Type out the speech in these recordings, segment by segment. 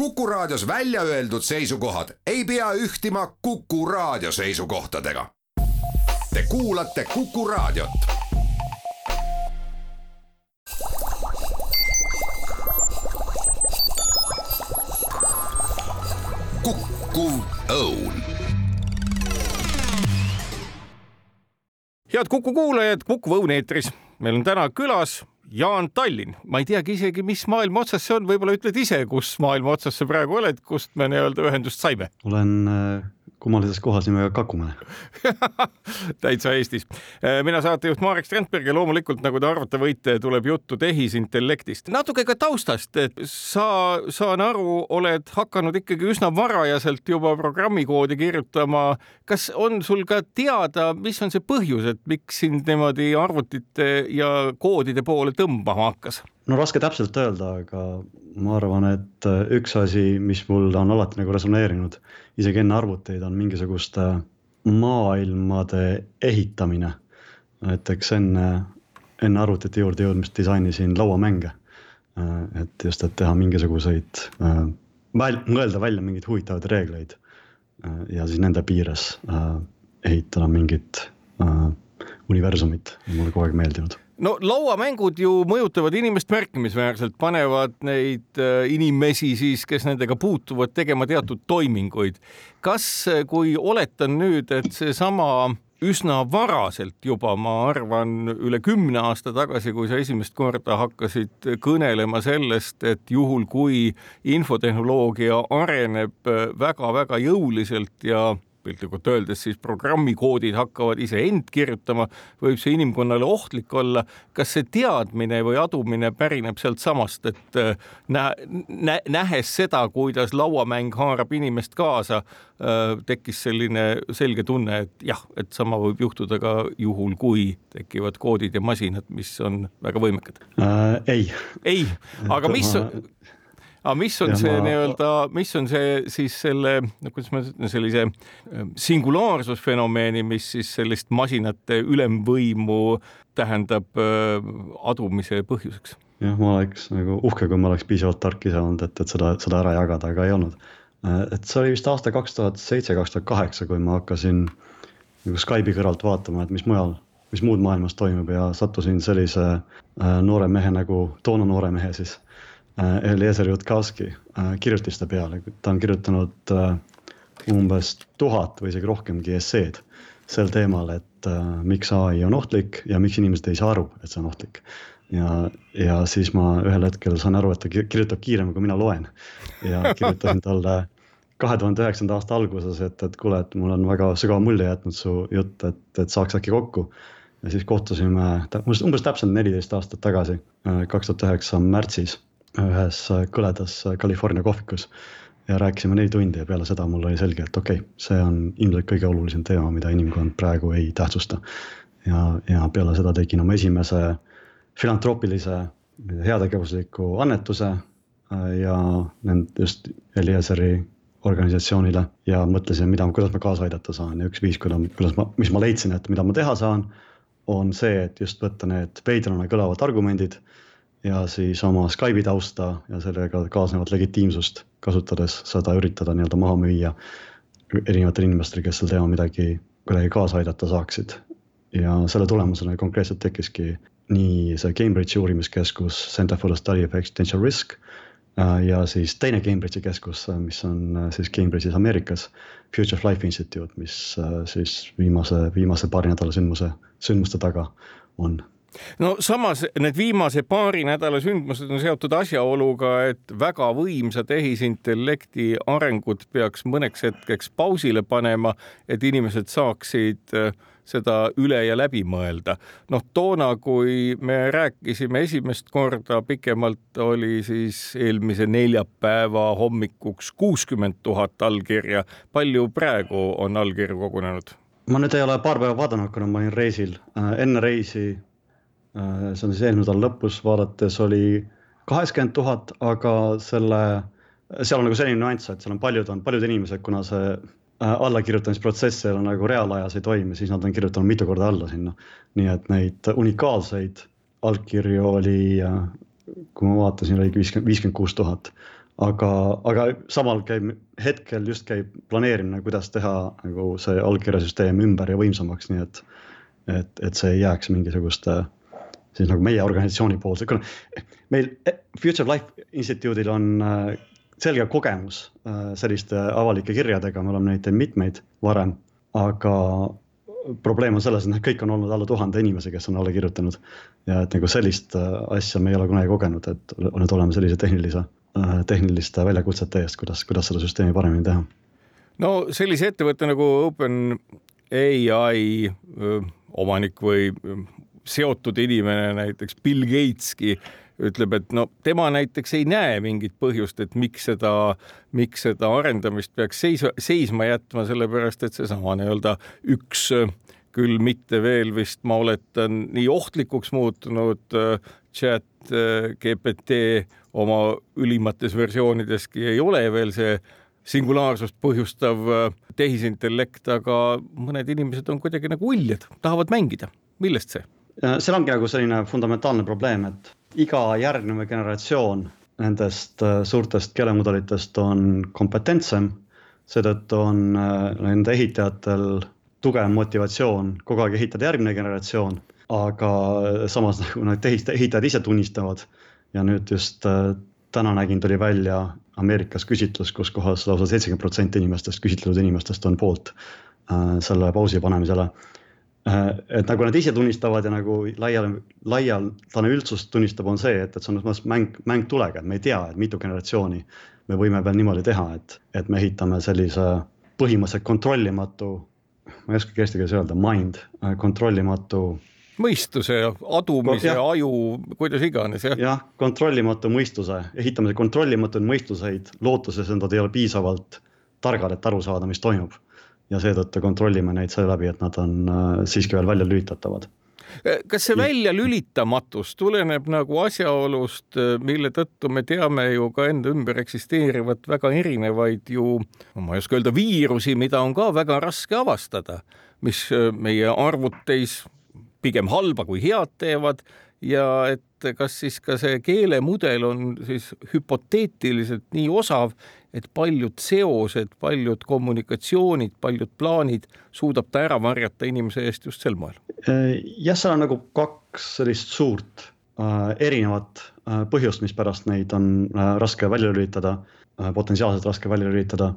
Kuku Raadios välja öeldud seisukohad ei pea ühtima Kuku Raadio seisukohtadega. Te kuulate Kuku Raadiot. kukkuv õun head Kuku kuulajad, Kuku Õun eetris. meil on täna külas Jaan Tallinn, ma ei teagi isegi, mis maailma otsas see on, võib-olla ütled ise, kus maailma otsas sa praegu oled, kust me nii-öelda ühendust saime? olen äh, kummalises kohas nimega Kakumäe täitsa Eestis. Äh, mina saatejuht Marek Strandberg ja loomulikult, nagu te arvata võite, tuleb juttu tehisintellektist. natuke ka taustast, et sa, saan aru, oled hakanud ikkagi üsna varajaselt juba programmikoodi kirjutama. kas on sul ka teada, mis on see põhjus, et miks sind niimoodi arvutite ja koodide poole tõmbama hakkas? No raske täpselt öelda, aga ma arvan, et äh, üks asi, mis mul on alati nagu resoneerinud, isegi enne arvuteid, on mingisuguste maailmade ehitamine. näiteks enne, enne arvutite juurde jõudmist disainisin lauamänge. Äh, et just, et teha mingisuguseid, äh, mõelda välja mingeid huvitavaid reegleid ja siis nende piires ehitada mingit universumit, mulle kogu aeg meeldinud no lauamängud ju mõjutavad inimest märkimisväärselt, panevad neid äh, inimesi siis, kes nendega puutuvad, tegema teatud toiminguid. kas, äh, kui oletan nüüd, et seesama üsna varaselt juba, ma arvan, üle kümne aasta tagasi, kui sa esimest korda hakkasid kõnelema sellest, et juhul, kui infotehnoloogia areneb väga-väga äh, jõuliselt ja piltlikult öeldes siis programmikoodid hakkavad iseend kirjutama, võib see inimkonnale ohtlik olla. kas see teadmine või adumine pärineb sealtsamast, et äh, nä-, nä-, nähes seda, kuidas lauamäng haarab inimest kaasa, äh, tekkis selline selge tunne, et jah, et sama võib juhtuda ka juhul, kui tekivad koodid ja masinad, mis on väga võimekad äh,. ei. ei, aga mis aga mis on ja see ma... nii-öelda, mis on see siis selle, no kuidas ma ütlen, sellise ähm, singulaarsusfenomeeni, mis siis sellist masinate ülemvõimu tähendab äh, adumise põhjuseks? jah, ma oleks nagu uhke, kui ma oleks piisavalt tark ise olnud, et, et seda, seda ära jagada, aga ei olnud. Äh, et see oli vist aasta kaks tuhat seitse, kaks tuhat kaheksa, kui ma hakkasin nagu Skype'i kõrvalt vaatama, et mis mujal, mis muud maailmas toimub ja sattusin sellise äh, noore mehe nagu, toona noore mehe siis Eliezer Jutkowski äh, kirjutiste peale, ta on kirjutanud äh, umbes tuhat või isegi rohkemgi esseed sel teemal, et miks ai on ohtlik ja miks inimesed ei saa aru, et see on ohtlik. ja, ja siis ma ühel hetkel saan aru, et ta kirjutab kiiremini, kui mina loen ja kirjutasin talle kahe tuhande üheksanda aasta alguses, et, et kuule, et mul on väga sügava mulje jätnud su jutt, et, et saaks äkki kokku. ja siis kohtusime umbes täpselt neliteist aastat tagasi, kaks tuhat üheksa märtsis ühes kõledas California kohvikus ja rääkisime neli tundi ja peale seda mul oli selge, et okei okay,, see on ilmselt kõige olulisem teema, mida inimkond praegu ei tähtsusta. ja, ja peale seda tegin oma esimese filantroopilise heategevusliku annetuse äh, ja nend just Eliaseri organisatsioonile ja mõtlesin, mida, kuidas ma kaasa aidata saan ja üks viis, kuidas, ma, mis ma leidsin, et mida ma teha saan, on see, et just võtta need veidrana kõlavad argumendid ja siis oma Skype'i tausta ja sellega kaasnevat legitiimsust kasutades seda üritada nii-öelda maha müüa erinevatele inimestele, kes sel teemal midagi kuidagi kaasa aidata saaksid. ja selle tulemusena konkreetselt tekkiski nii see Cambridge'i uurimiskeskus Center for the Study of Existential Risk äh, ja siis teine Cambridge'i keskus, äh, mis on äh, siis Cambridge'is Ameerikas, Future of Life Institute, mis siis viimase, viimase paari nädala sündmuse, sündmuste taga on no samas need viimase paari nädala sündmused on seotud asjaoluga, et väga võimsa tehisintellekti arengut peaks mõneks hetkeks pausile panema, et inimesed saaksid äh, seda üle ja läbi mõelda. noh, toona, kui me rääkisime esimest korda pikemalt, oli siis eelmise neljapäeva hommikuks kuuskümmend tuhat allkirja. palju praegu on allkirju kogunenud? ma nüüd ei ole paar päeva vaadanud, kuna ma olin reisil. Äh, enne reisi see on siis eelmise nädala lõpus vaadates oli kaheksakümmend tuhat, aga selle, seal on nagu selline nüanss, et seal on paljud, on paljud inimesed, kuna see äh, allakirjutamisprotsess seal on nagu reaalajas ei toimi, siis nad on kirjutanud mitu korda alla sinna. nii et neid unikaalseid allkirju oli, äh, kui ma vaatasin, oli viiskümmend, viiskümmend kuus tuhat. aga, aga samal käib hetkel just käib planeerimine, kuidas teha nagu see allkirjasüsteem ümber ja võimsamaks, nii et, et, et see ei jääks mingisuguste siis nagu meie organisatsiooni poolse, kuna meil Future Life Instituudil on äh, selge kogemus äh, selliste avalike kirjadega, me oleme neid teinud mitmeid varem, aga probleem on selles, et need kõik on olnud alla tuhande inimese, kes on alla kirjutanud. ja et nagu sellist asja me ei ole kunagi kogenud, et nüüd oleme sellise tehnilise, tehniliste väljakutsete eest, kuidas, kuidas seda süsteemi paremini teha. no sellise ettevõtte nagu OpenAI omanik või seotud inimene, näiteks Bill Gateski ütleb, et no tema näiteks ei näe mingit põhjust, et miks seda, miks seda arendamist peaks seisma, seisma jätma, sellepärast et seesama nii-öelda üks küll mitte veel vist, ma oletan, nii ohtlikuks muutunud chat GPT oma ülimates versioonideski ei ole veel see singulaarsust põhjustav äh, tehisintellekt, aga mõned inimesed on kuidagi nagu uljad, tahavad mängida. millest see? Seal ongi nagu selline fundamentaalne probleem, et iga järgnev generatsioon nendest äh, suurtest keelemudelitest on kompetentsem. seetõttu on äh, nende ehitajatel tugev motivatsioon kogu aeg ehitada järgmine generatsioon, aga samas nagu need ehitajad ise tunnistavad ja nüüd just äh, täna nägin, tuli välja Ameerikas küsitlus, kus kohas lausa seitsekümmend protsenti inimestest, küsitletud inimestest on poolt selle pausi panemisele Äh, et nagu nad ise tunnistavad ja nagu laial, laialdane üldsus tunnistab, on see, et, et see on mõttes mäng, mäng tulega, et me ei tea, et mitu generatsiooni me võime veel niimoodi teha, et, et me ehitame sellise põhimõtteliselt kontrollimatu, ma ei oskagi eesti keeles öelda, mind, äh, kontrollimatu. mõistuse, adumise ja, aju, kuidas iganes jah. jah, kontrollimatu mõistuse, ehitame kontrollimatuid mõistuseid lootuses, et nad ei ole piisavalt targad, et aru saada, mis toimub ja seetõttu kontrollime neid seeläbi, et nad on äh, siiski veel välja lülitatavad. Kas see väljalülitamatus tuleneb nagu asjaolust, äh, mille tõttu me teame ju ka enda ümber eksisteerivat väga erinevaid ju, ma ei oska öelda, viirusi, mida on ka väga raske avastada, mis äh, meie arvuteis pigem halba kui head teevad ja et kas siis ka see keelemudel on siis hüpoteetiliselt nii osav, et paljud seosed, paljud kommunikatsioonid, paljud plaanid suudab ta ära varjata inimese eest just sel moel? jah, seal on nagu kaks sellist suurt äh, erinevat äh, põhjust, mispärast neid on äh, raske välja lülitada äh,, potentsiaalselt raske välja lülitada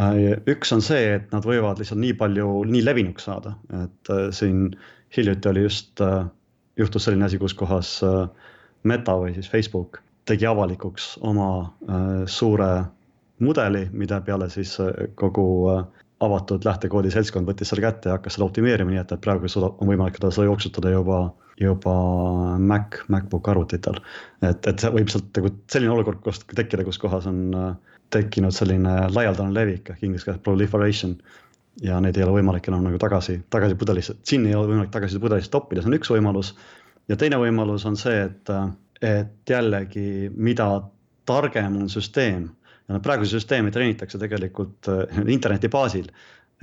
äh,. üks on see, et nad võivad lihtsalt nii palju, nii levinuks saada, et äh, siin hiljuti oli just äh, juhtus selline asi, kus kohas äh, Meta või siis Facebook tegi avalikuks oma äh, suure mudeli, mida peale siis äh, kogu avatud lähtekoodi seltskond võttis selle kätte ja hakkas seda optimeerima, nii et, et praegu on võimalik seda jooksutada juba, juba Mac, MacBook arvutitel. et, et see võib sealt nagu selline olukord kus, tekkida, kus kohas on tekkinud selline laialdane levik ehk inglise keeles proliferation ja neid ei ole võimalik enam nagu tagasi, tagasi pudelisse, džinni ei ole võimalik tagasi pudelisse toppida, see on üks võimalus. ja teine võimalus on see, et, et jällegi, mida targem on süsteem ja noh, praegu süsteemi treenitakse tegelikult äh, interneti baasil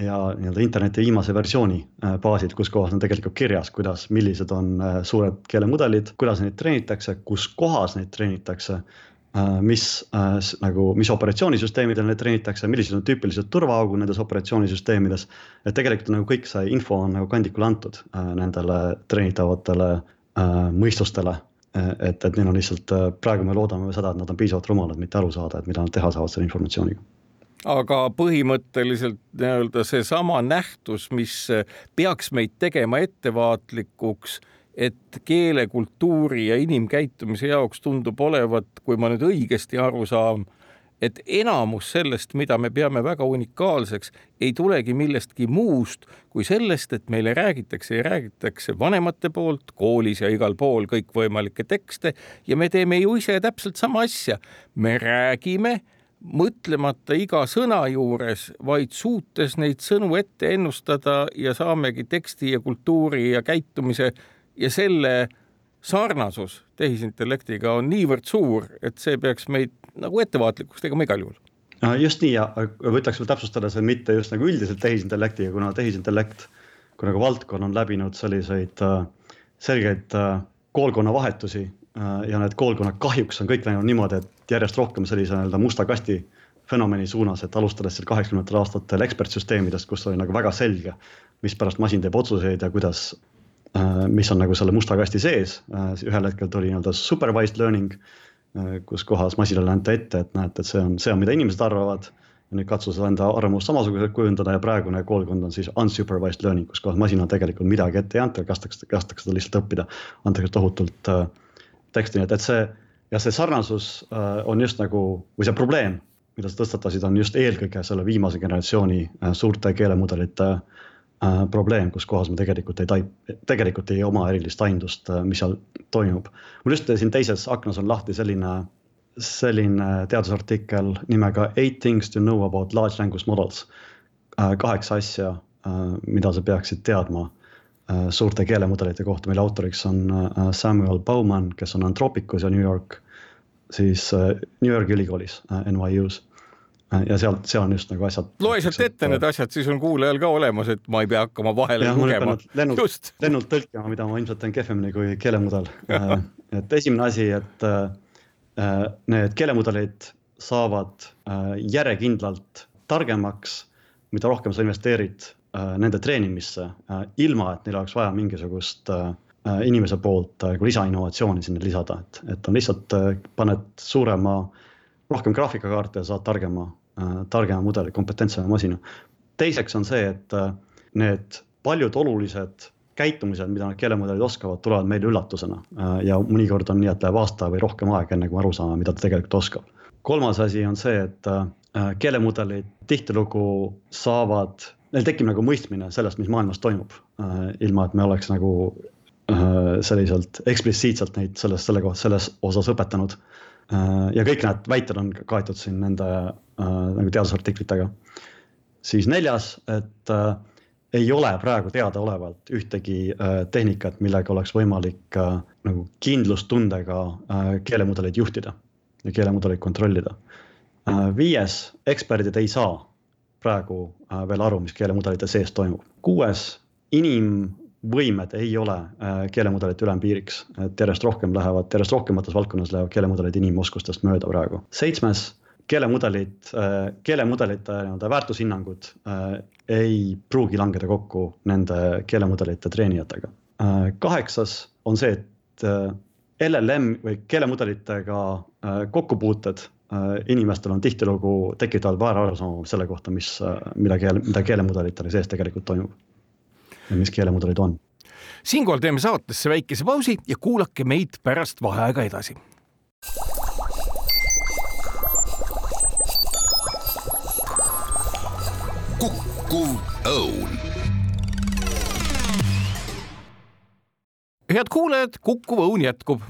ja nii-öelda interneti viimase versiooni äh, baasilt, kus kohas on tegelikult kirjas, kuidas, millised on äh, suured keelemudelid, kuidas neid treenitakse, kus kohas neid treenitakse mis nagu, mis operatsioonisüsteemidel neid treenitakse, millised on tüüpilised turvaaugud nendes operatsioonisüsteemides. et tegelikult nagu kõik see info on nagu kandikul antud nendele treenitavatele mõistustele. Et, et neil on lihtsalt, praegu me loodame seda, et nad on piisavalt rumalad, mitte aru saada, et mida nad teha saavad selle informatsiooniga. Aga põhimõtteliselt nii-öelda seesama nähtus, mis peaks meid tegema ettevaatlikuks et keele, kultuuri ja inimkäitumise jaoks tundub olevat, kui ma nüüd õigesti aru saan, et enamus sellest, mida me peame väga unikaalseks, ei tulegi millestki muust kui sellest, et meile räägitakse ja räägitakse vanemate poolt koolis ja igal pool kõikvõimalikke tekste ja me teeme ju ise täpselt sama asja. me räägime mõtlemata iga sõna juures, vaid suutes neid sõnu ette ennustada ja saamegi teksti ja kultuuri ja käitumise ja selle sarnasus tehisintellektiga on niivõrd suur, et see peaks meid nagu ettevaatlikuks tegema igal juhul. just nii ja võtaks veel täpsustada, see mitte just nagu üldiselt tehisintellektiga, kuna tehisintellekt kui nagu valdkond on läbinud selliseid äh, selgeid äh, koolkonnavahetusi ja need koolkonnad kahjuks on kõik läinud niimoodi, et järjest rohkem sellise nii-öelda musta kasti fenomeni suunas, et alustades seal kaheksakümnendatel aastatel ekspertsüsteemidest, kus oli nagu väga selge, mispärast masin teeb otsuseid ja kuidas, mis on nagu selle musta kasti sees. ühel hetkel tuli nii-öelda supervised learning, kus kohas masinale anda ette, et näed, et see on, see on, mida inimesed arvavad ja nüüd katsu seda enda arvamust samasuguselt kujundada ja praegune koolkond on siis unsupervised learning, kus kohas masinal tegelikult midagi ette ei anta, lastakse, lastakse seda lihtsalt õppida. antakse tohutult äh, teksti, nii et, et see ja see sarnasus äh, on just nagu, või see probleem, mida sa tõstatasid, on just eelkõige selle viimase generatsiooni äh, suurte keelemudelite äh, probleem, kus kohas me tegelikult ei taip-, tegelikult ei oma erilist aimdust äh,, mis seal toimub. mul just siin teises aknas on lahti selline selline teadusartikkel nimega Eight things to know about large language models. Äh, kaheksa asja, äh, mida sa peaksid teadma äh, suurte keelemudelite kohta, mille autoriks on Samuel Bauman, kes on Anthropicus ja New York, siis New Yorgi ülikoolis, NYU-s ja sealt, seal on just nagu asjad. loe sealt ette need asjad, siis on kuulajal ka olemas, et ma ei pea hakkama vahele ja, lugema. lennult, lennult tõlkima, mida ma ilmselt teen kehvemini kui keelemudel et esimene asi, et Äh, need keelemudelid saavad äh, järjekindlalt targemaks, mida rohkem sa investeerid äh, nende treenimisse, ilma et neil oleks vaja mingisugust inimese poolt nagu lisainnovatsiooni sinna lisada, et, et on lihtsalt paned suurema, rohkem graafikakaarte ja saad targema, targema mudeli, kompetentsema masina. teiseks on see, et need paljud olulised käitumised, mida need keelemudelid oskavad, tulevad meile üllatusena. Äh, ja mõnikord on nii, et läheb aasta või rohkem aega, enne kui me aru saame, mida ta tegelikult oskab. kolmas asi on see, et äh, keelemudelid tihtilugu saavad, neil tekib nagu mõistmine sellest, mis maailmas toimub. Äh, ilma, et me oleks nagu selliselt eksplitsiitselt neid selles, selle kohta, selles osas õpetanud. Ja kõik need väited on kaetud siin nende nagu teadusartiklitega. siis neljas, et ei ole praegu teadaolevalt ühtegi äh, tehnikat, millega oleks võimalik äh, nagu kindlustundega äh, keelemudeleid juhtida ja keelemudeleid kontrollida. viies, eksperdid ei saa praegu veel aru, mis keelemudelite sees toimub. kuues, inimvõimed ei ole keelemudelite ülempiiriks, et järjest rohkem lähevad, järjest rohkemates valdkondades lähevad keelemudelid inimoskustest mööda praegu. seitsmes keelemudelid, äh, keelemudelite nii-öelda väärtushinnangud äh, ei pruugi langeda kokku nende keelemudelite treenijatega. Äh, kaheksas on see, et LLM või keelemudelitega kokkupuuted inimestel on tihtilugu tekitavad väärarusaama selle kohta, mis, mida keel, mida keelemudelitele sees tegelikult toimub. Ja mis keelemudelid on. siinkohal teeme saatesse väikese pausi ja kuulake meid pärast vaheaega edasi kukkuv õun. head kuulajad, Kukkuv Õun jätkub.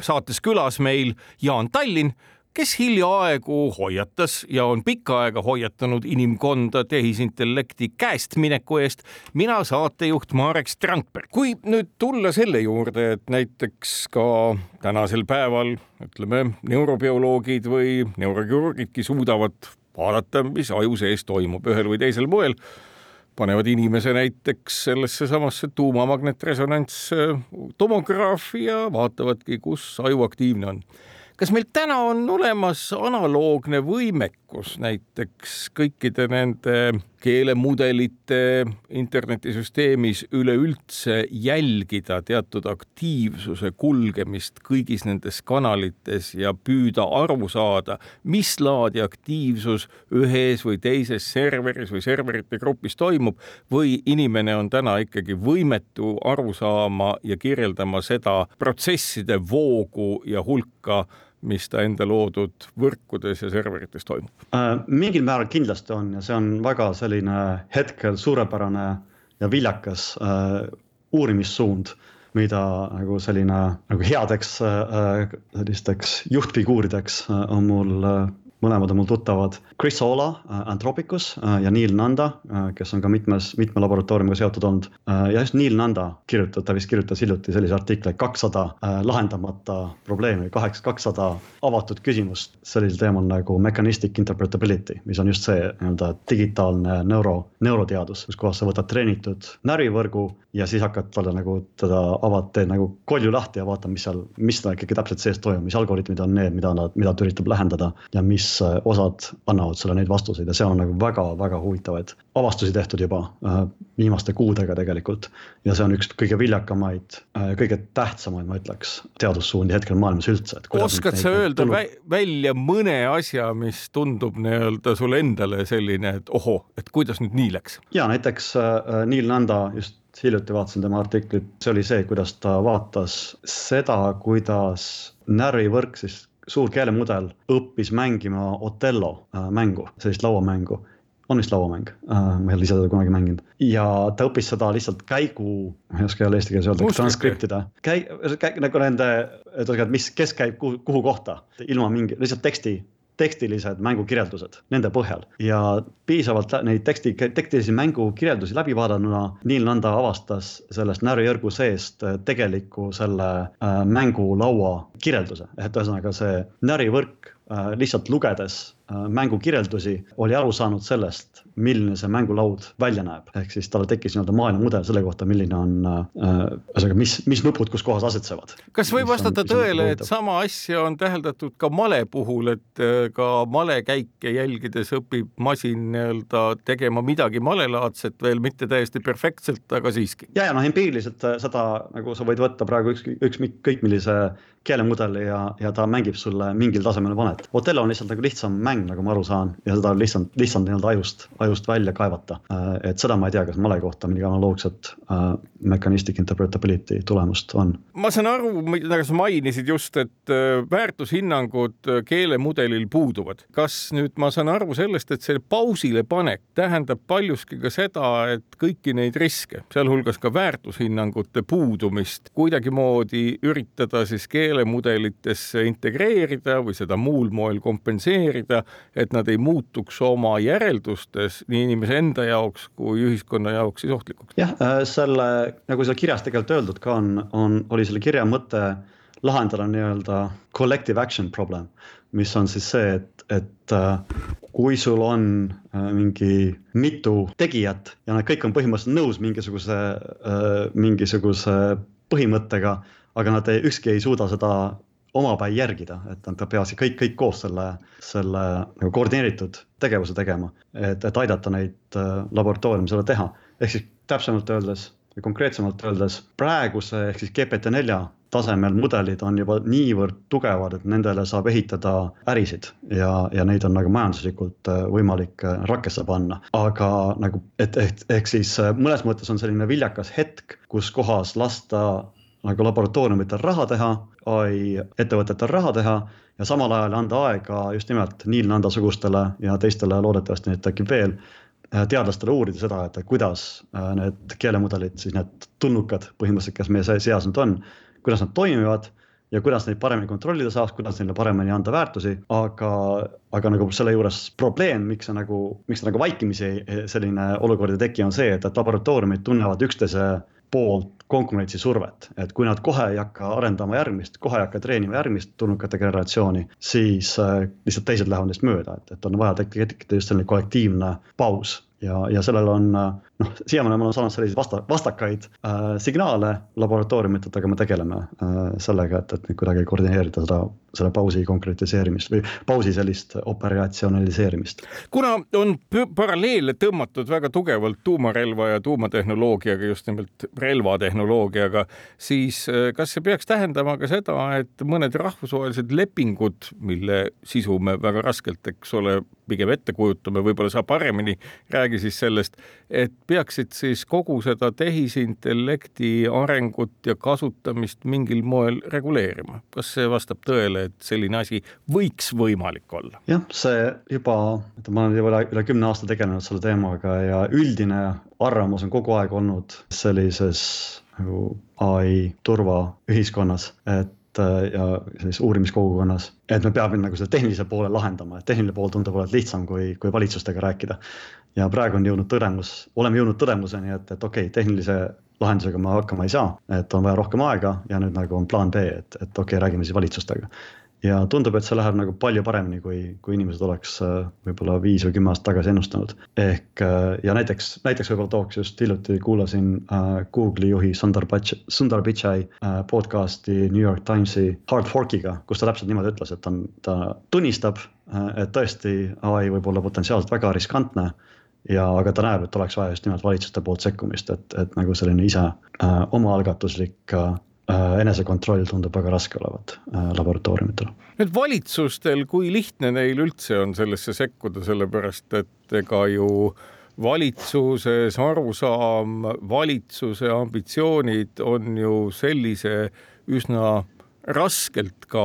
saates külas meil Jaan Tallinn, kes hiljaaegu hoiatas ja on pikka aega hoiatanud inimkonda tehisintellekti käestmineku eest. mina saatejuht Marek Strandberg. kui nüüd tulla selle juurde, et näiteks ka tänasel päeval ütleme, neurobioloogid või neurokirurgidki suudavad vaadata, mis aju sees toimub ühel või teisel moel, panevad inimese näiteks sellesse samasse tuumamagnetresonanttomograafi ja vaatavadki, kus aju aktiivne on kas meil täna on olemas analoogne võimekus näiteks kõikide nende keelemudelite internetisüsteemis üleüldse jälgida teatud aktiivsuse kulgemist kõigis nendes kanalites ja püüda aru saada, mis laadi aktiivsus ühes või teises serveris või serverite grupis toimub või inimene on täna ikkagi võimetu aru saama ja kirjeldama seda protsesside voogu ja hulka mis ta enda loodud võrkudes ja serverites toimub? Äh, mingil määral kindlasti on ja see on väga selline hetkel suurepärane ja viljakas äh, uurimissuund, mida nagu selline nagu headeks äh, sellisteks juhtfiguurideks on mul mõlemad on mul tuttavad. Chris Ola äh, Anthropicus äh, ja Neil Nanda, kes on ka mitmes, mitme laboratooriumiga seotud olnud. ja just Neil Nanda kirjutab, ta vist kirjutas hiljuti sellise artikli, kakssada lahendamata probleemi, kaheksa, kakssada avatud küsimust sellisel teemal nagu mechanistic interpretability, mis on just see nii-öelda digitaalne neuro, neuroteadus, kus kohas sa võtad treenitud närvivõrgu ja siis hakkad talle nagu teda avad, teed nagu kolju lahti ja vaatad, mis seal, mis tal ikkagi täpselt sees toimub, mis algoritmid on need, mida nad, mida ta üritab lähendada ja mis äh, osad annavad sulle neid vastuseid ja seal on nagu väga-väga huvitavaid avastusi tehtud juba äh, viimaste kuudega tegelikult. ja see on üks kõige viljakamaid äh,, kõige tähtsamaid, ma ütleks, teadussuundi hetkel maailmas üldse. oskad sa öelda tulu... välja mõne asja, mis tundub nii-öelda sulle endale selline, et ohoh, et kuidas nüüd nii läks? ja näiteks Neil Nanda just hiljuti vaatasin tema artiklit, see oli see, kuidas ta vaatas seda, kuidas närvivõrk, siis suur keelemudel õppis mängima Othello äh, mängu, sellist lauamängu. On vist lauamäng uh,, ma ei ole ise teda kunagi mänginud. Ja ta õppis seda lihtsalt käigu, ma ei oska jälle eesti keeles öelda, transkriptida. käi-, käi-, nagu nende, ühesõnaga, et mis, kes käib kuhu, kuhu kohta, ilma mingi, lihtsalt teksti tekstilised mängukirjeldused nende põhjal. Ja piisavalt neid teksti, tekstilisi mängukirjeldusi läbi vaadanuna Neil Nanda avastas sellest närvijõrgu seest tegeliku selle äh, mängulaua kirjelduse, et ühesõnaga see närivõrk lihtsalt lugedes Äh, mängukirjeldusi, oli aru saanud sellest, milline see mängulaud välja näeb. ehk siis talle tekkis nii-öelda maailmamudel selle kohta, milline on äh,, ühesõnaga, mis, mis nupud kus kohas asetsevad. kas võib vastata tõele, et sama asja on täheldatud ka male puhul, et äh, ka malekäike jälgides õpib masin nii-öelda tegema midagi malelaadset, veel mitte täiesti perfektselt, aga siiski? ja, ja noh, empiiriliselt seda nagu sa võid võtta praegu üks, ükskõik millise keelemudeli ja, ja ta mängib sulle mingil tasemel vanet. Othello on lihtsalt nagu lihtsam mäng, nagu ma aru saan, ja seda on lihtsalt, lihtsalt nii-öelda ajust, ajust välja kaevata. Äh, et seda ma ei tea, kas male kohta mingi analoogset uh, mechanistic interpretability tulemust on. ma saan aru, mida sa mainisid just, et äh, väärtushinnangud keelemudelil puuduvad. kas nüüd ma saan aru sellest, et see pausile panek tähendab paljuski ka seda, et kõiki neid riske, sealhulgas ka väärtushinnangute puudumist kuidagimoodi üritada siis keele keelemudelitesse integreerida või seda muul moel kompenseerida, et nad ei muutuks oma järeldustes nii inimese enda jaoks kui ühiskonna jaoks siis ohtlikuks. jah, äh, selle, nagu seal kirjas tegelikult öeldud ka on, on, oli selle kirja mõte lahendada nii-öelda collective action problem, mis on siis see, et, et äh, kui sul on äh, mingi mitu tegijat ja nad kõik on põhimõtteliselt nõus mingisuguse, mingisuguse põhimõttega aga nad ei, ükski ei suuda seda omapäi järgida, et nad peavad kõik, kõik koos selle, selle nagu koordineeritud tegevuse tegema, et, et aidata neid äh, laboratooriumi seda teha. ehk siis täpsemalt öeldes või konkreetsemalt öeldes praeguse ehk siis GPT-4 tasemel mudelid on juba niivõrd tugevad, et nendele saab ehitada ärisid ja, ja neid on nagu majanduslikult äh, võimalik äh, rakesse panna. aga nagu, et ehk, ehk siis mõnes mõttes on selline viljakas hetk, kus kohas lasta nagu laboratooriumitel raha teha, ai ettevõtetel raha teha ja samal ajal anda aega just nimelt Neil Nanda sugustele ja teistele, loodetavasti neid tekib veel, äh, teadlastele uurida seda, et kuidas äh, need keelemudelid, siis need tulnukad põhimõtteliselt, kes meie seas nüüd on, kuidas nad toimivad ja kuidas neid paremini kontrollida saaks, kuidas neile paremini anda väärtusi, aga, aga nagu selle juures probleem, miks see nagu, miks see nagu vaikimisi selline olukord ei teki, on see, et, et laboratooriumid tunnevad üksteise poolt konkurentsisurvet, et kui nad kohe ei hakka arendama järgmist, kohe ei hakka treenima järgmist tulnukate generatsiooni, siis äh, lihtsalt teised lähevad neist mööda, et, et on vaja tekitada just selline kollektiivne paus ja, ja sellel on noh, siiamaani ma olen saanud selliseid vasta, vastakaid äh, signaale laboratooriumitelt, aga me tegeleme äh, sellega, et, et nüüd kuidagi koordineerida seda, selle pausi konkretiseerimist või pausi sellist operatsionaliseerimist. kuna on paralleele tõmmatud väga tugevalt tuumarelva ja tuumatehnoloogiaga, just nimelt relvatehnoloogiaga, siis äh, kas see peaks tähendama ka seda, et mõned rahvusvahelised lepingud, mille sisu me väga raskelt, eks ole, pigem ette kujutame, võib-olla sa paremini räägi siis sellest, et peaksid siis kogu seda tehisintellekti arengut ja kasutamist mingil moel reguleerima. kas see vastab tõele, et selline asi võiks võimalik olla? jah, see juba, ma olen juba üle, üle kümne aasta tegelenud selle teemaga ja üldine arvamus on kogu aeg olnud sellises nagu ai turvaühiskonnas, et ja sellises uurimiskogukonnas, et me peame nagu selle tehnilise poole lahendama, et tehniline pool tundub olevat lihtsam kui, kui valitsustega rääkida. ja praegu on jõudnud tõdemus, oleme jõudnud tõdemuseni, et, et okei okay,, tehnilise lahendusega me hakkama ei saa, et on vaja rohkem aega ja nüüd nagu on plaan B, et, et okei okay,, räägime siis valitsustega ja tundub, et see läheb nagu palju paremini, kui, kui inimesed oleks äh, võib-olla viis või kümme aastat tagasi ennustanud. ehk äh, ja näiteks, näiteks võib-olla tooks just hiljuti kuulasin äh, Google'i juhi Sundar Pichai, Sundar Pichai äh, podcast'i New York Timesi Hard Fork'iga, kus ta täpselt niimoodi ütles, et on, ta tunnistab äh,, et tõesti ai võib olla potentsiaalselt väga riskantne ja, aga ta näeb, et oleks vaja just nimelt valitsuste poolt sekkumist, et, et nagu selline ise äh, omaalgatuslik äh, enesekontroll tundub väga raske olevat äh, laboratooriumitel. nüüd valitsustel, kui lihtne neil üldse on sellesse sekkuda, sellepärast et ega ju valitsuses arusaam, valitsuse ambitsioonid on ju sellise üsna raskelt ka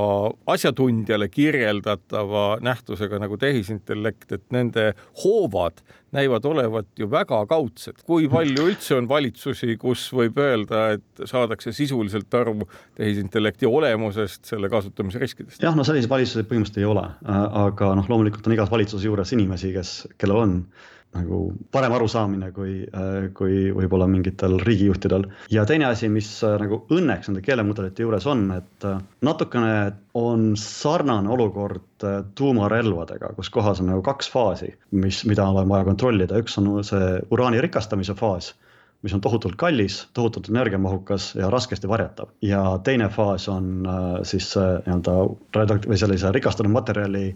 asjatundjale kirjeldatava nähtusega nagu tehisintellekt, et nende hoovad näivad olevat ju väga kaudsed. kui palju üldse on valitsusi, kus võib öelda, et saadakse sisuliselt aru tehisintellekti olemusest, selle kasutamise riskidest? jah, no selliseid valitsusi põhimõtteliselt ei ole, aga noh, loomulikult on igas valitsuse juures inimesi, kes, kellel on nagu parem arusaamine kui, äh, kui võib-olla mingitel riigijuhtidel. ja teine asi, mis äh, nagu õnneks nende keelemudelite juures on, et äh, natukene on sarnane olukord tuumarelvadega, kus kohas on nagu kaks faasi, mis, mida on vaja kontrollida, üks on see uraani rikastamise faas mis on tohutult kallis, tohutult energiamahukas ja raskesti varjatav. ja teine faas on siis nii-öelda või sellise rikastunud materjali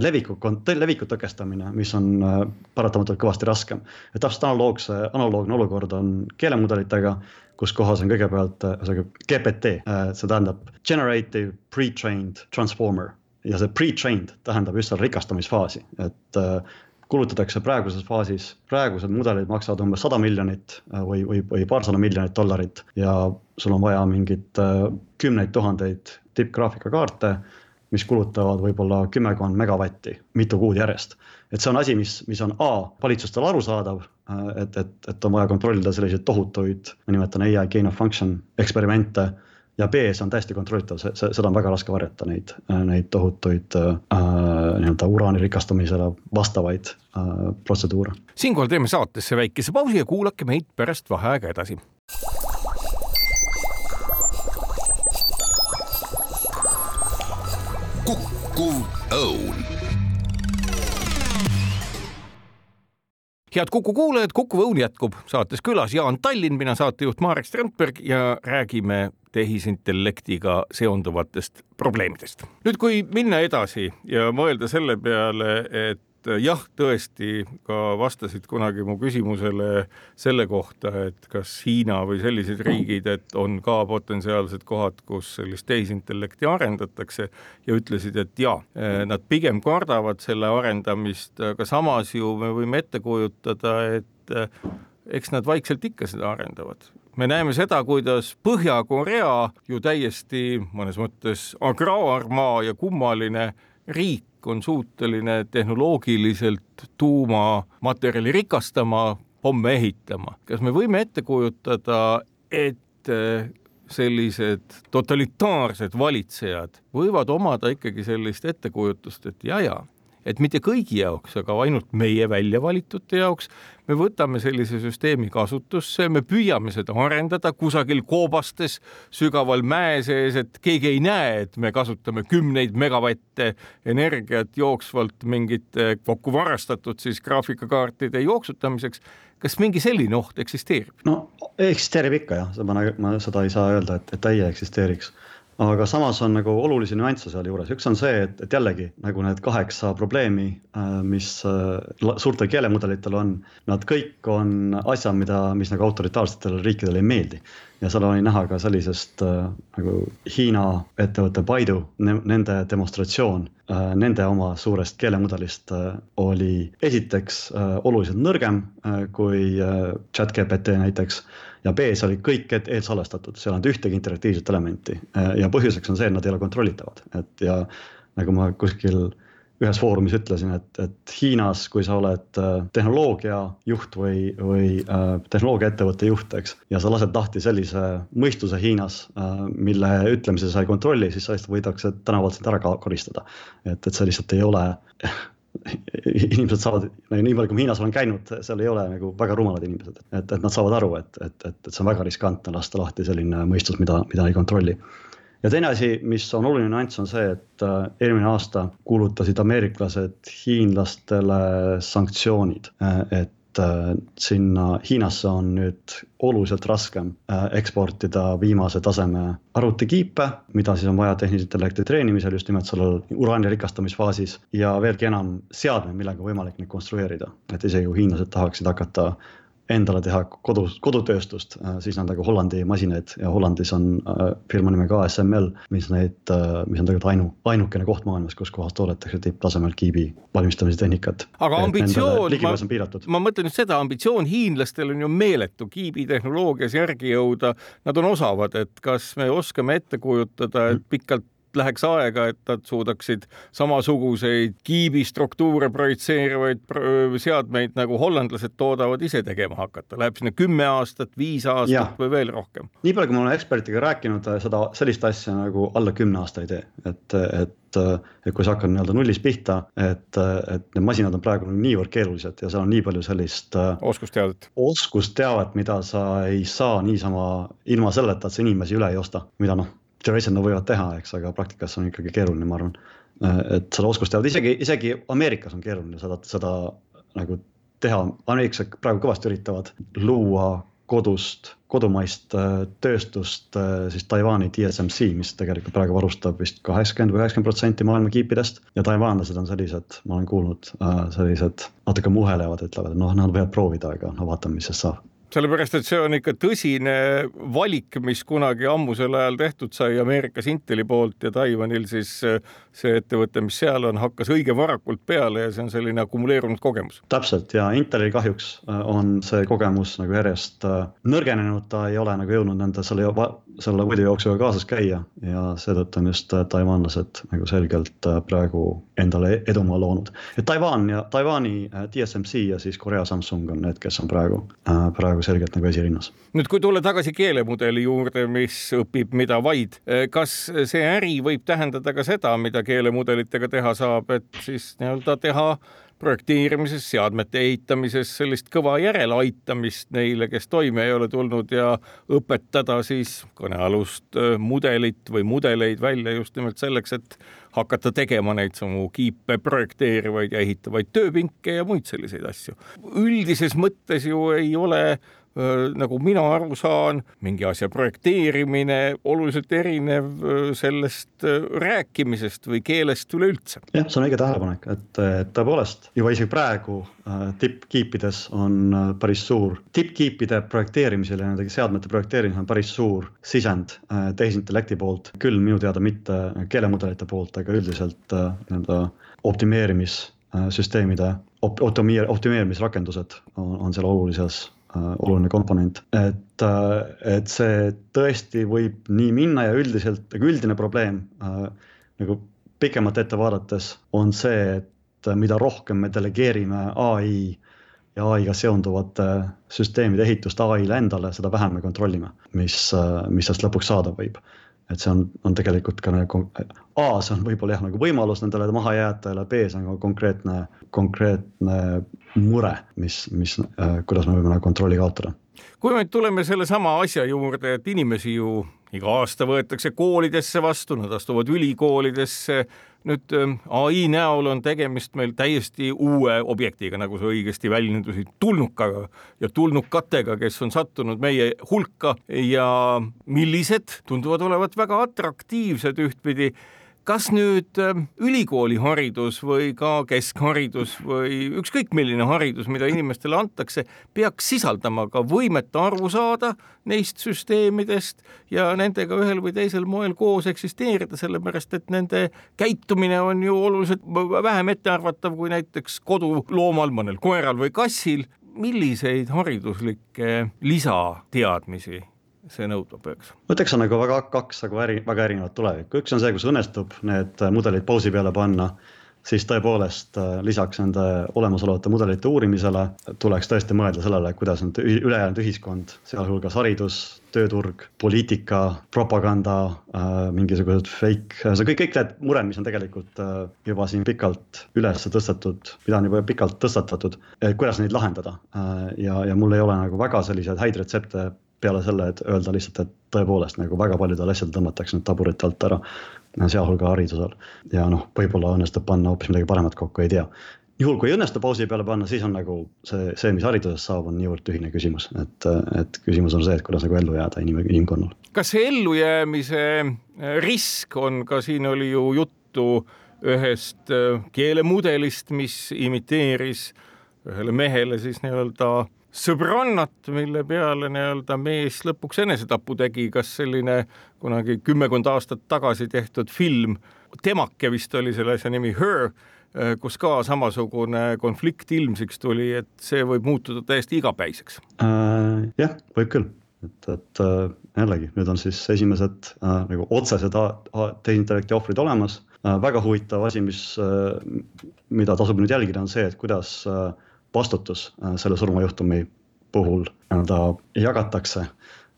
leviku, leviku tõkestamine, mis on äh, paratamatult kõvasti raskem. et täpselt analoogse, analoogne olukord on keelemudelitega, kus kohas on kõigepealt äh, ühesõnaga GPT, see tähendab generative pre-trained transformer ja see pre-trained tähendab just seal rikastamisfaasi, et kulutatakse praeguses faasis, praegused mudelid maksavad umbes sada miljonit või, või, või paarsada miljonit dollarit ja sul on vaja mingit kümneid tuhandeid tippgraafikakaarte mis kulutavad võib-olla kümmekond megavatti mitu kuud järjest. et see on asi, mis, mis on A valitsustele arusaadav, äh, et, et, et on vaja kontrollida selliseid tohutuid, ma nimetan ai gain of function eksperimente ja B, see on täiesti kontrollitav, see, see, seda on väga raske varjata, neid, neid tohutuid äh, nii-öelda uraani rikastamisele vastavaid äh, protseduure. siinkohal teeme saatesse väikese pausi ja kuulake meid pärast vaheaega edasi. Kukkuv õun. head Kuku kuulajad, Kuku Õun jätkub saates külas Jaan Tallinn, mina saatejuht Marek Strandberg ja räägime tehisintellektiga seonduvatest probleemidest. nüüd, kui minna edasi ja mõelda selle peale, et jah, tõesti ka vastasid kunagi mu küsimusele selle kohta, et kas Hiina või sellised riigid, et on ka potentsiaalsed kohad, kus sellist tehisintellekti arendatakse ja ütlesid, et ja, äh, nad pigem kardavad selle arendamist, aga samas ju me võime ette kujutada, et äh, eks nad vaikselt ikka seda arendavad. Me näeme seda, kuidas Põhja-Korea ju täiesti mõnes mõttes agraarmaa ja kummaline riik on suuteline tehnoloogiliselt tuumamaterjali rikastama, pomme ehitama. kas me võime ette kujutada, et eh, sellised totalitaarsed valitsejad võivad omada ikkagi sellist ettekujutust, et ja-ja, et mitte kõigi jaoks, aga ainult meie välja valitute jaoks me võtame sellise süsteemi kasutusse, me püüame seda arendada kusagil koobastes sügaval mäe sees, et keegi ei näe, et me kasutame kümneid megavatte energiat jooksvalt mingite kokku varastatud siis graafikakaartide jooksutamiseks. kas mingi selline oht eksisteerib? no eksisteerib ikka jah, ma, ma seda ei saa öelda, et, et ei eksisteeriks aga samas on nagu olulisi nüansse sealjuures, üks on see, et, et jällegi nagu need kaheksa probleemi, äh, mis äh, suurtel keelemudelitel on, nad kõik on asjad, mida, mis nagu autoritaarsetele riikidele ei meeldi. ja seal oli näha ka sellisest äh, nagu Hiina ettevõtte Baidu ne,, nende demonstratsioon äh,, nende oma suurest keelemudelist äh, oli esiteks äh, oluliselt nõrgem äh, kui äh, chat-GPT näiteks ja B-s oli kõik eelsalvestatud, seal ei olnud ühtegi interaktiivset elementi ja põhjuseks on see, et nad ei ole kontrollitavad, et ja nagu ma kuskil ühes foorumis ütlesin, et, et Hiinas, kui sa oled tehnoloogia juht või, või äh, tehnoloogiaettevõtte juht, eks. ja sa lased lahti sellise mõistuse Hiinas äh,, mille ütlemise sa ei kontrolli, siis sa lihtsalt võidakse tänavalt sind ära koristada. et, et see lihtsalt ei ole inimesed saavad, nagu nii palju, kui ma Hiinas olen käinud, seal ei ole nagu väga rumalad inimesed, et, et nad saavad aru, et, et, et, et see on väga riskantne lasta lahti selline mõistus, mida, mida ei kontrolli. ja teine asi, mis on oluline nüanss, on see, et äh, eelmine aasta kuulutasid ameeriklased hiinlastele sanktsioonid, äh, et Äh, sinna Hiinasse on nüüd oluliselt raskem äh, eksportida viimase taseme arvutikiipe, mida siis on vaja tehnilise intellekti treenimisel just nimelt sellel uraani rikastamisfaasis ja veelgi enam seadmeid, millega võimalik neid konstrueerida, et isegi kui hiinlased tahaksid hakata endale teha kodus, kodutööstust, äh, siis on nagu Hollandi masinaid ja Hollandis on äh, firma nimega ASML, mis neid, äh, mis on tegelikult ainu, ainukene koht maailmas, kus kohas toodetakse tipptasemel kiibi valmistamise tehnikat. aga ambitsioon, ma, ma mõtlen just seda, ambitsioon hiinlastel on ju meeletu kiibitehnoloogias järgi jõuda, nad on osavad, et kas me oskame ette kujutada, et pikalt läheks aega, et nad suudaksid samasuguseid kiibistruktuure projitseerivaid seadmeid nagu hollandlased toodavad ise tegema hakata, läheb sinna kümme aastat, viis aastat ja. või veel rohkem? nii palju, kui ma olen ekspertiga rääkinud, seda sellist asja nagu alla kümne aasta ei tee, et, et et kui sa hakkad nii-öelda nullist pihta, et, et need masinad on praegu niivõrd keerulised ja seal on nii palju sellist. oskusteavet. oskusteavet, mida sa ei saa niisama ilma selleta, et sa inimesi üle ei osta, mida noh teoreetiliselt nad võivad teha, eks, aga praktikas on ikkagi keeruline, ma arvan. et seda oskust teavad, isegi, isegi Ameerikas on keeruline seda, seda nagu teha, ameeriklased praegu kõvasti üritavad luua kodust, kodumaist äh, tööstust äh, siis Taiwan'i TSMC, mis tegelikult praegu varustab vist kaheksakümmend või üheksakümmend protsenti maailma kiipidest. ja taiwanlased on sellised, ma olen kuulnud, äh, sellised natuke muhelevad, ütlevad, et noh, nad võivad proovida, aga no vaatame, mis sellest saab sellepärast, et see on ikka tõsine valik, mis kunagi ammusel ajal tehtud sai Ameerikas Inteli poolt ja Taiwanil siis äh, see ettevõte, mis seal on, hakkas õige varakult peale ja see on selline akumuleerunud kogemus. täpselt ja Intelil kahjuks äh, on see kogemus nagu järjest äh, nõrgenenud, ta ei ole nagu jõudnud nende selle, selle võidujooksuga kaasas käia ja seetõttu on just taiwanlased nagu selgelt praegu endale edumaa loonud. et Taiwan ja Taiwan'i TSMC ja siis Korea Samsung on need, kes on praegu, praegu praegu selgelt nagu esirinnas. nüüd, kui tulla tagasi keelemudeli juurde, mis õpib mida vaid, eh, kas see äri võib tähendada ka seda, mida keelemudelitega teha saab, et siis nii-öelda teha projekteerimises, seadmete ehitamises sellist kõva järeleaitamist neile, kes toime ei ole tulnud ja õpetada siis kõnealust eh, mudelit või mudeleid välja just nimelt selleks, et hakata tegema neid samu kiipe projekteerivaid ja ehitavaid tööpinke ja muid selliseid asju. üldises mõttes ju ei ole nagu mina aru saan, mingi asja projekteerimine oluliselt erinev sellest rääkimisest või keelest üleüldse. jah, see on õige tähelepanek, et tõepoolest juba isegi praegu tippkiipides on päris suur, tippkiipide projekteerimisel ja nende seadmete projekteerimisel on päris suur sisend tehisintellekti poolt, küll minu teada mitte keelemudelite poolt, aga üldiselt nii-öelda optimeerimissüsteemide op, optimeer-, optimeerimisrakendused on, on seal olulises Äh, oluline komponent, et, äh, et see tõesti võib nii minna ja üldiselt, aga üldine probleem äh, nagu pikemalt ette vaadates on see, et mida rohkem me delegeerime ai ja ai-ga seonduvate süsteemide ehitust ai-le endale, seda vähem me kontrollime, mis, mis sellest lõpuks saada võib et see on, on tegelikult ka nagu, A, see on võib-olla jah, nagu võimalus nendele mahajäätajale, B, see on ka konkreetne, konkreetne mure, mis, mis äh,, kuidas me võime nagu kontrolli kaotada. kui me nüüd tuleme sellesama asja juurde, et inimesi ju iga aasta võetakse koolidesse vastu, nad astuvad ülikoolidesse nüüd ähm, ai näol on tegemist meil täiesti uue objektiga, nagu sa õigesti väljendusid, tulnukaga ja tulnukatega, kes on sattunud meie hulka ja millised tunduvad olevat väga atraktiivsed ühtpidi kas nüüd ähm, ülikooliharidus või ka keskharidus või ükskõik milline haridus, mida inimestele antakse, peaks sisaldama ka võimet aru saada neist süsteemidest ja nendega ühel või teisel moel koos eksisteerida, sellepärast et nende käitumine on ju oluliselt vähem ettearvatav kui näiteks koduloomal, mõnel koeral või kassil. milliseid hariduslikke lisateadmisi see nõudma peaks? ma ütleks, on nagu väga kaks nagu äri, väga erinevat tulevikku, üks on see, kus õnnestub need mudelid pausi peale panna siis tõepoolest äh, lisaks nende olemasolevate mudelite uurimisele tuleks tõesti mõelda sellele, kuidas nüüd ülejäänud ühiskond, sealhulgas haridus, tööturg, poliitika, propaganda, äh, mingisugused fake, see kõik, kõik need mured, mis on tegelikult äh, juba siin pikalt üles tõstetud, mida on juba pikalt tõstatatud, kuidas neid lahendada. ja, ja mul ei ole nagu väga selliseid häid retsepte peale selle, et öelda lihtsalt, et tõepoolest nagu väga paljudel asjadel tõmmatakse nüüd taburite alt ära sealhulga haridusel. ja noh, võib-olla õnnestub panna hoopis midagi paremat kokku, ei tea. juhul, kui ei õnnestu pausi peale panna, siis on nagu see, see, mis haridusest saab, on niivõrd tühine küsimus, et, et küsimus on see, et kuidas nagu ellu jääda inim-, inimkonnal. kas see ellujäämise äh, risk on, ka siin oli ju juttu ühest äh, keelemudelist, mis imiteeris ühele mehele siis nii-öelda sõbrannat, mille peale nii-öelda mees lõpuks enesetapu tegi, kas selline kunagi kümmekond aastat tagasi tehtud film, Temake vist oli selle asja nimi, Her, kus ka samasugune konflikt ilmsiks tuli, et see võib muutuda täiesti igapäiseks äh,. jah, võib küll, et, et äh, jällegi nüüd on siis esimesed äh, nagu otsesed tehisintellekti ohvrid olemas äh,. väga huvitav asi, mis äh,, mida tasub nüüd jälgida, on see, et kuidas äh, vastutus äh, selle surmajuhtumi puhul nii-öelda jagatakse.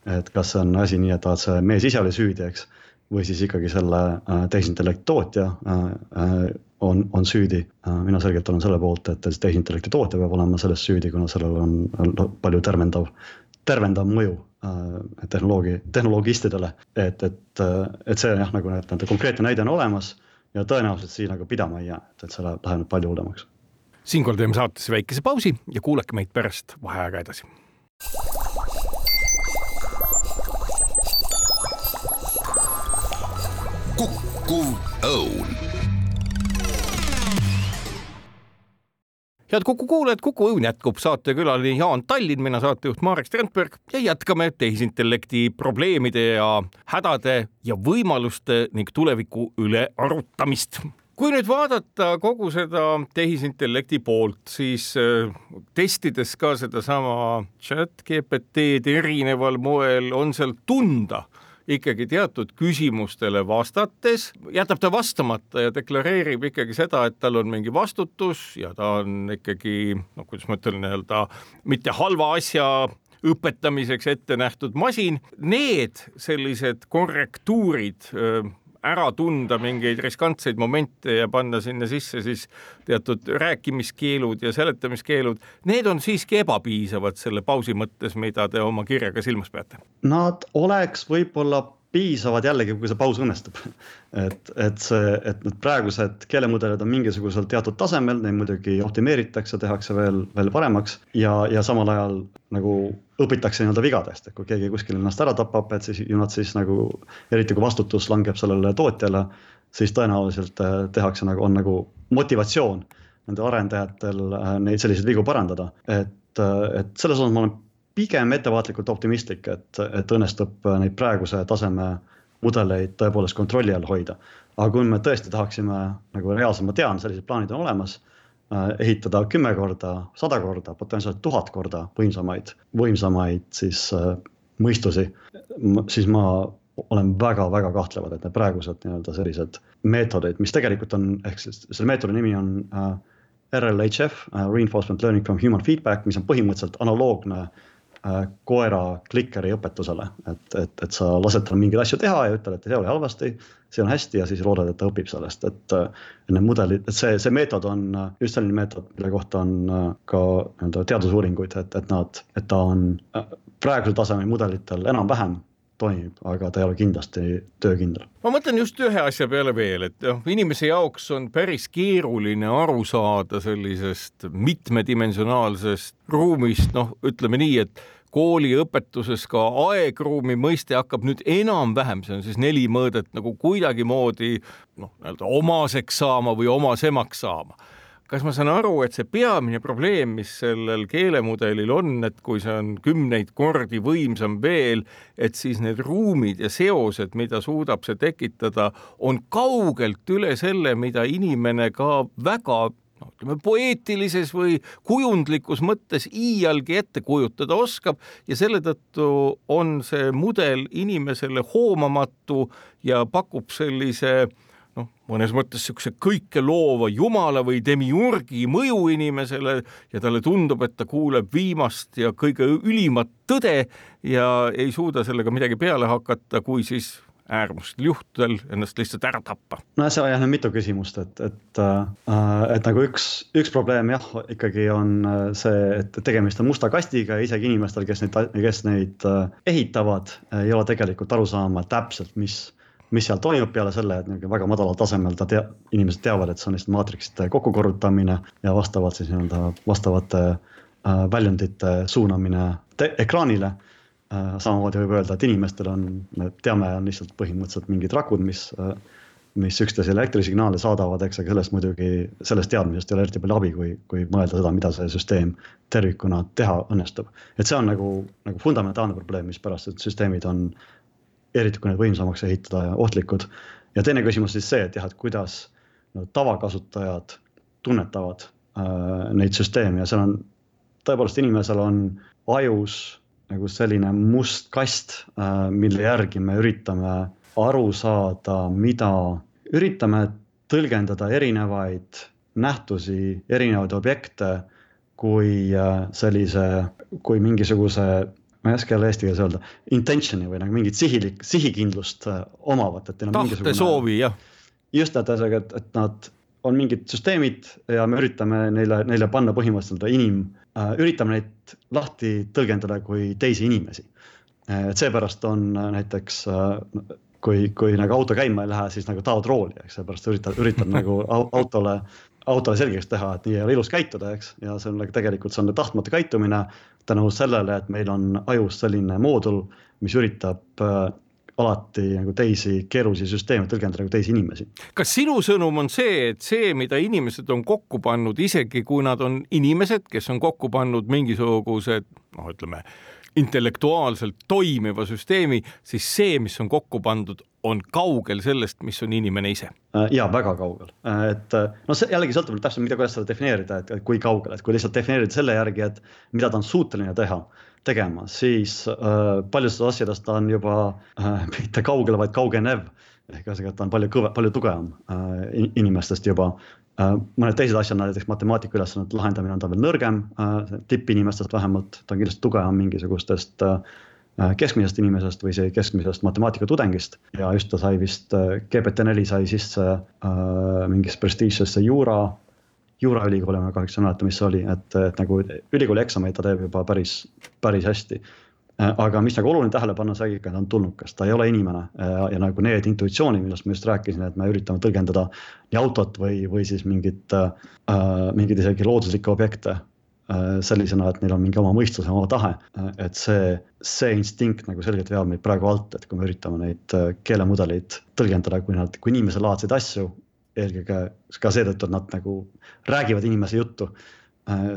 et kas see on asi nii, et see mees ise oli süüdi, eks, või siis ikkagi selle äh, tehisintellekti tootja äh, on, on süüdi. mina selgelt olen selle poolt, et tehisintellekti tootja peab olema selles süüdi, kuna sellel on palju tervendav, tervendav mõju tehnoloogi, tehnoloogistidele, et, et, et see jah, nagu need, konkreetne näide on olemas ja tõenäoliselt siin nagu pidama ei jää, et, et see läheb, läheb palju hullemaks siinkohal teeme saatesse väikese pausi ja kuulake meid pärast vaheaega edasi. kukkuv õun. Head Kuku kuulajad, Kuku Õun jätkub, saatekülaline Jaan Tallinn, mina saatejuht Marek Strandberg ja jätkame tehisintellekti probleemide ja hädade ja võimaluste ning tuleviku üle arutamist kui nüüd vaadata kogu seda tehisintellekti poolt, siis äh, testides ka sedasama chat GPT-d erineval moel, on seal tunda ikkagi teatud küsimustele vastates, jätab ta vastamata ja deklareerib ikkagi seda, et tal on mingi vastutus ja ta on ikkagi, no kuidas ma ütlen, nii-öelda mitte halva asja õpetamiseks ette nähtud masin. Need sellised korrektuurid äh, ära tunda mingeid riskantseid momente ja panna sinna sisse siis teatud rääkimiskeelud ja seletamiskeelud, need on siiski ebapiisavad selle pausi mõttes, mida te oma kirjaga silmas peate? Nad oleks võib-olla piisavad jällegi, kui see paus õnnestub. et, et see, et need praegused keelemudelid on mingisugusel teatud tasemel, neid muidugi optimeeritakse, tehakse veel, veel paremaks ja, ja samal ajal nagu õpitakse nii-öelda vigadest, et kui keegi kuskil ennast ära tapab, et siis ju nad siis nagu, eriti kui vastutus langeb sellele tootjale, siis tõenäoliselt äh, tehakse nagu, on nagu motivatsioon nendel arendajatel äh, neid selliseid vigu parandada, et, äh, et selles osas ma olen pigem ettevaatlikult optimistlik, et, et õnnestub neid praeguse taseme mudeleid tõepoolest kontrolli all hoida. aga kui me tõesti tahaksime nagu reaalselt, ma tean, sellised plaanid on olemas, äh, ehitada kümme korda, sada korda, potentsiaalselt tuhat korda võimsamaid, võimsamaid siis äh, mõistusi, siis ma olen väga-väga kahtlevad, et need praegused nii-öelda sellised meetodid, mis tegelikult on, ehk siis selle meetodi nimi on äh, RLHF uh,, Reinforcement Learning from Human Feedback, mis on põhimõtteliselt analoogne Äh, koera klikeri õpetusele, et, et, et sa lased tal mingeid asju teha ja ütled, et see oli halvasti, see on hästi ja siis loodad, et ta õpib sellest, et need mudelid, et see, see meetod on just selline meetod, mille kohta on äh, ka nii-öelda teadusuuringuid, et, et nad, et ta on äh, praegusel tasemel mudelitel enam-vähem toimib, aga ta ei ole kindlasti töökindel. ma mõtlen just ühe asja peale veel, et noh, inimese jaoks on päris keeruline aru saada sellisest mitmedimensionaalsest ruumist, noh, ütleme nii, et kooliõpetuses ka aegruumi mõiste hakkab nüüd enam-vähem, see on siis neli mõõdet nagu kuidagimoodi noh, nii-öelda omaseks saama või omasemaks saama kas ma saan aru, et see peamine probleem, mis sellel keelemudelil on, et kui see on kümneid kordi võimsam veel, et siis need ruumid ja seosed, mida suudab see tekitada, on kaugelt üle selle, mida inimene ka väga noh, ütleme poeetilises või kujundlikus mõttes iialgi ette kujutada oskab ja selle tõttu on see mudel inimesele hoomamatu ja pakub sellise noh, mõnes mõttes niisuguse kõike loova jumala või demiurgi mõju inimesele ja talle tundub, et ta kuuleb viimast ja kõige ülimat tõde ja ei suuda sellega midagi peale hakata, kui siis äärmustel juhtudel ennast lihtsalt ära tappa. no on jah mitu küsimust, et, et äh,, et nagu üks, üks probleem jah, ikkagi on äh, see, et tegemist on musta kastiga ja isegi inimestel, kes neid, kes neid äh, ehitavad, ei ole tegelikult aru saama täpselt, mis mis seal toimub peale selle, et niisugune väga madalal tasemel ta tea-, inimesed teavad, et see on lihtsalt maatriksite kokkukorrutamine ja vastavalt siis nii-öelda vastavate äh, väljundite suunamine ekraanile äh,. samamoodi võib öelda, et inimestel on, me teame, on lihtsalt põhimõtteliselt mingid rakud, mis äh, mis üksteisele elektrisignaale saadavad, eks, aga sellest muidugi, sellest teadmisest ei ole eriti palju abi, kui, kui mõelda seda, mida see süsteem tervikuna teha õnnestub. et see on nagu, nagu fundamentaalne probleem, mispärast need süsteemid on eriti kui need võimsamaks ehitada ja ohtlikud. ja teine küsimus siis see, et jah, et kuidas no, tavakasutajad tunnetavad äh, neid süsteeme ja seal on tõepoolest inimesel on ajus nagu selline must kast äh,, mille järgi me üritame aru saada, mida, üritame tõlgendada erinevaid nähtusi, erinevaid objekte kui äh, sellise, kui mingisuguse ma ei oska jälle eesti keeles öelda, intention'i või nagu mingit sihilik, sihikindlust äh, omavat, et neil on mingisugune. soovi, jah. just, et ühesõnaga, et, et nad on mingid süsteemid ja me üritame neile, neile panna põhimõtteliselt inim äh,, üritame neid lahti tõlgendada kui teisi inimesi. Äh, et seepärast on äh, näiteks äh, kui, kui nagu auto käima ei lähe, siis nagu taod rooli, eks, seepärast üritad, üritad nagu autole autole selgeks teha, et nii ei ole ilus käituda, eks, ja see on nagu tegelikult, see on tahtmatu käitumine tänu sellele, et meil on ajus selline moodul, mis üritab äh, alati nagu teisi keerulisi süsteeme tõlgendada nagu teisi inimesi. kas sinu sõnum on see, et see, mida inimesed on kokku pannud, isegi kui nad on inimesed, kes on kokku pannud mingisugused noh, ütleme intellektuaalselt toimiva süsteemi, siis see, mis on kokku pandud, on kaugel sellest, mis on inimene ise. Äh, ja väga kaugel, äh, et äh, noh, see jällegi sõltub täpselt, mida, kuidas seda defineerida, et kui kaugel, et kui lihtsalt defineerida selle järgi, et mida ta on suuteline teha, tegema, siis äh, paljudest asjadest ta on juba äh, mitte kaugel, vaid kaugenev. Ehk ühesõnaga, ta on palju kõve, palju tugevam äh, inimestest juba äh,. mõned teised asjad, näiteks matemaatika ülesannete lahendamine on ta veel nõrgem äh,, tippinimestest vähemalt, ta on kindlasti tugevam mingisugustest äh, Äh, keskmisest inimesest või isegi keskmisest matemaatikatudengist ja just ta sai vist, äh, GPT-4 sai sisse äh, mingisse prestiižsesse juura, juuraülikooli, ma kahjuks ei mäleta, mis see oli, et, et nagu ülikooli eksameid ta teeb juba päris, päris hästi. Aga mis nagu oluline tähele panna, see ikka, ta on tulnukas, ta ei ole inimene ja, ja nagu need intuitsioonid, millest ma just rääkisin, et me üritame tõlgendada nii autot või, või siis mingit äh,, mingeid isegi looduslikke objekte Äh, sellisena, et neil on mingi oma mõistus ja oma tahe. Äh, et see, see instinkt nagu selgelt veab meid praegu alt, et kui me üritame neid äh, keelemudeleid tõlgendada, kui nad, kui inimeselaadseid asju, eelkõige ka seetõttu, et nad nagu räägivad inimese juttu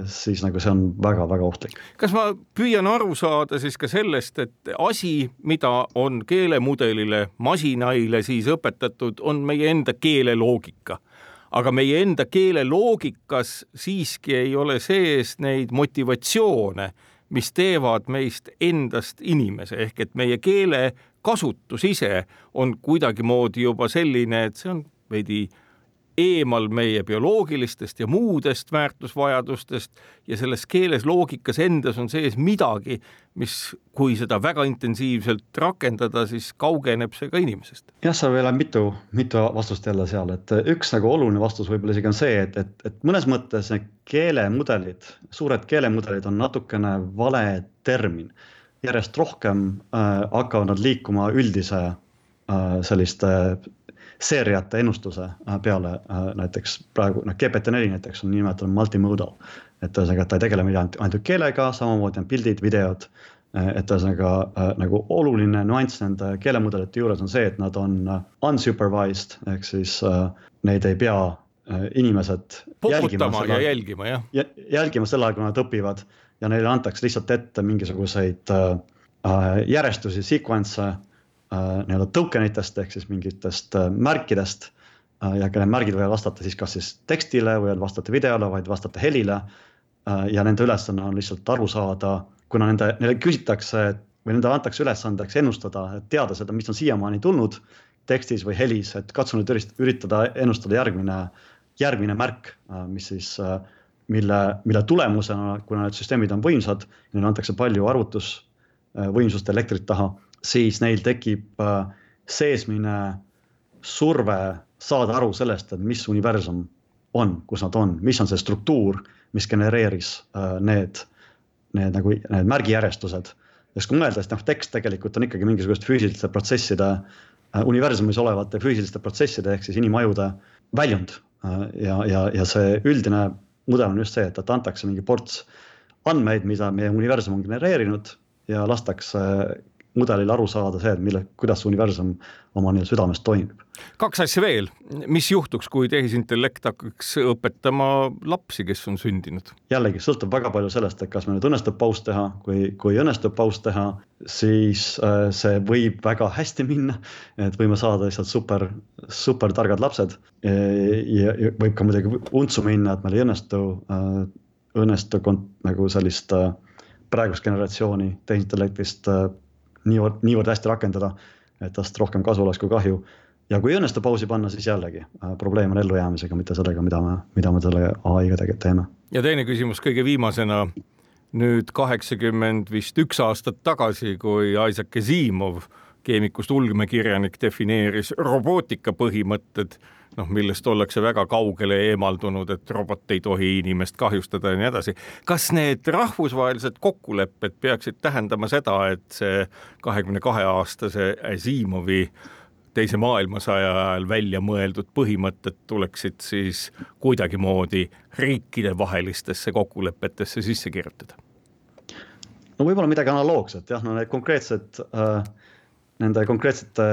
siis nagu see on väga-väga ohtlik. kas ma püüan aru saada siis ka sellest, et asi, mida on keelemudelile, masinaile siis õpetatud, on meie enda keeleloogika aga meie enda keele loogikas siiski ei ole sees neid motivatsioone, mis teevad meist endast inimese, ehk et meie keele kasutus ise on kuidagimoodi juba selline, et see on veidi eemal meie bioloogilistest ja muudest väärtusvajadustest ja selles keeles loogikas endas on sees midagi, mis, kui seda väga intensiivselt rakendada, siis kaugeneb see ka inimesest. jah, seal veel on mitu, mitu vastust jälle seal, et üks nagu oluline vastus võib-olla isegi on see, et, et, et mõnes mõttes need keelemudelid, suured keelemudelid on natukene vale termin. järjest rohkem äh, hakkavad nad liikuma üldise äh, selliste seeriate ennustuse äh, peale äh, näiteks praegu noh, GPT-4 näiteks on nimetatud multimodal. et ühesõnaga, et ta ei tegele mitte ainult, ainult keelega, samamoodi on pildid, videod. Äh, et ühesõnaga nagu oluline nüanss nende keelemudelite juures on see, et nad on unsupervised ehk siis neid ei pea inimesed. poputama ja jälgima jah. jälgima sel ajal, kui nad õpivad ja neile antakse lihtsalt ette mingisuguseid järjestusi, sequence'e nii-öelda token itest ehk siis mingitest äh, märkidest. Äh, ja need märgid võivad vastata siis kas siis tekstile, võivad vastata videole, vaid vastata helile. ja nende ülesanne on lihtsalt aru saada, kuna nende, neile küsitakse või nendele antakse ülesandeks ennustada, et teada seda, mis on siiamaani tulnud tekstis või helis, et katsu nüüd üritada ennustada järgmine, järgmine märk, mis siis, mille, mille tulemusena, kuna need süsteemid on võimsad, neile antakse palju arvutusvõimsust elektrit taha, siis neil tekib seesmine surve saada aru sellest, et mis universum on, kus nad on, mis on see struktuur, mis genereeris need, need nagu need märgijärjestused sest kui mõelda, siis noh, tekst tegelikult on ikkagi mingisugust füüsiliste protsesside, äh, universumis olevate füüsiliste protsesside ehk siis inimajude väljund. Äh, ja, ja, ja see üldine mudel on just see, et, et antakse mingi ports andmeid, mida meie universum on genereerinud ja lastakse mudelil aru saada see, et mille, kuidas universum oma nii-öelda südames toimib. kaks asja veel, mis juhtuks, kui tehisintellekt hakkaks õpetama lapsi, kes on sündinud? jällegi sõltub väga palju sellest, et kas meil nüüd õnnestub paus teha, kui, kui õnnestub paus teha, siis äh, see võib väga hästi minna. et võime saada lihtsalt super, super targad lapsed ja, ja võib ka muidugi untsu minna, et meil ei õnnestu äh,, õnnestu nagu sellist äh, praegust generatsiooni tehisintellektist niivõrd, niivõrd hästi rakendada, et tast rohkem kasu oleks kui kahju. ja kui ei õnnestu pausi panna, siis jällegi äh, probleem on ellujäämisega, mitte sellega, mida me, mida me selle ai-ga tegelikult teeme. ja teine küsimus kõige viimasena. nüüd kaheksakümmend vist üks aastat tagasi, kui Isaac Asimov, keemikust ulmekirjanik, defineeris robootika põhimõtted noh, millest ollakse väga kaugele eemaldunud, et robot ei tohi inimest kahjustada ja nii edasi. kas need rahvusvahelised kokkulepped peaksid tähendama seda, et see kahekümne kahe aastase Asimovi teise maailmasõja ajal välja mõeldud põhimõtted tuleksid siis kuidagimoodi riikidevahelistesse kokkulepetesse sisse kirjutada? no võib-olla midagi analoogset jah, no need konkreetsed äh, nende konkreetsete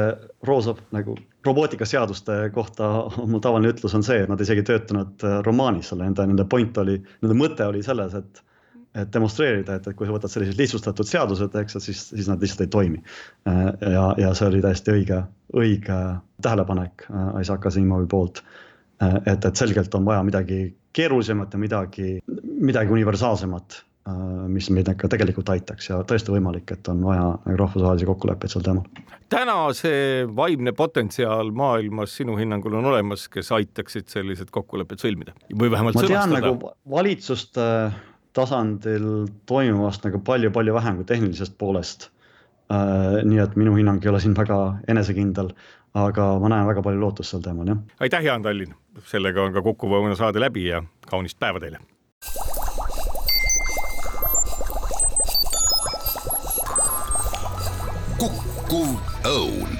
roosa nagu robootikaseaduste kohta mu tavaline ütlus on see, et nad isegi töötanud äh, romaanis selle, nende, nende point oli, nende mõte oli selles, et et demonstreerida, et, et kui sa võtad sellised lihtsustatud seadused, eks, siis, siis nad lihtsalt ei toimi. Äh, ja, ja see oli täiesti õige, õige tähelepanek äh, Isaac Asimovi poolt. et, et selgelt on vaja midagi keerulisemat ja midagi, midagi universaalsemat mis meid ka tegelikult aitaks ja tõesti võimalik, et on vaja rahvusvahelisi kokkuleppeid sel teemal. täna see vaimne potentsiaal maailmas sinu hinnangul on olemas, kes aitaksid sellised kokkulepped sõlmida või vähemalt ma tean sõnastada. nagu valitsuste tasandil toimuvast nagu palju-palju vähem kui tehnilisest poolest. Äh, nii et minu hinnang ei ole siin väga enesekindel, aga ma näen väga palju lootust sel teemal, jah. aitäh, Jaan Tallinn, sellega on ka Kuku Õuna saade läbi ja kaunist päeva teile kukkuv õun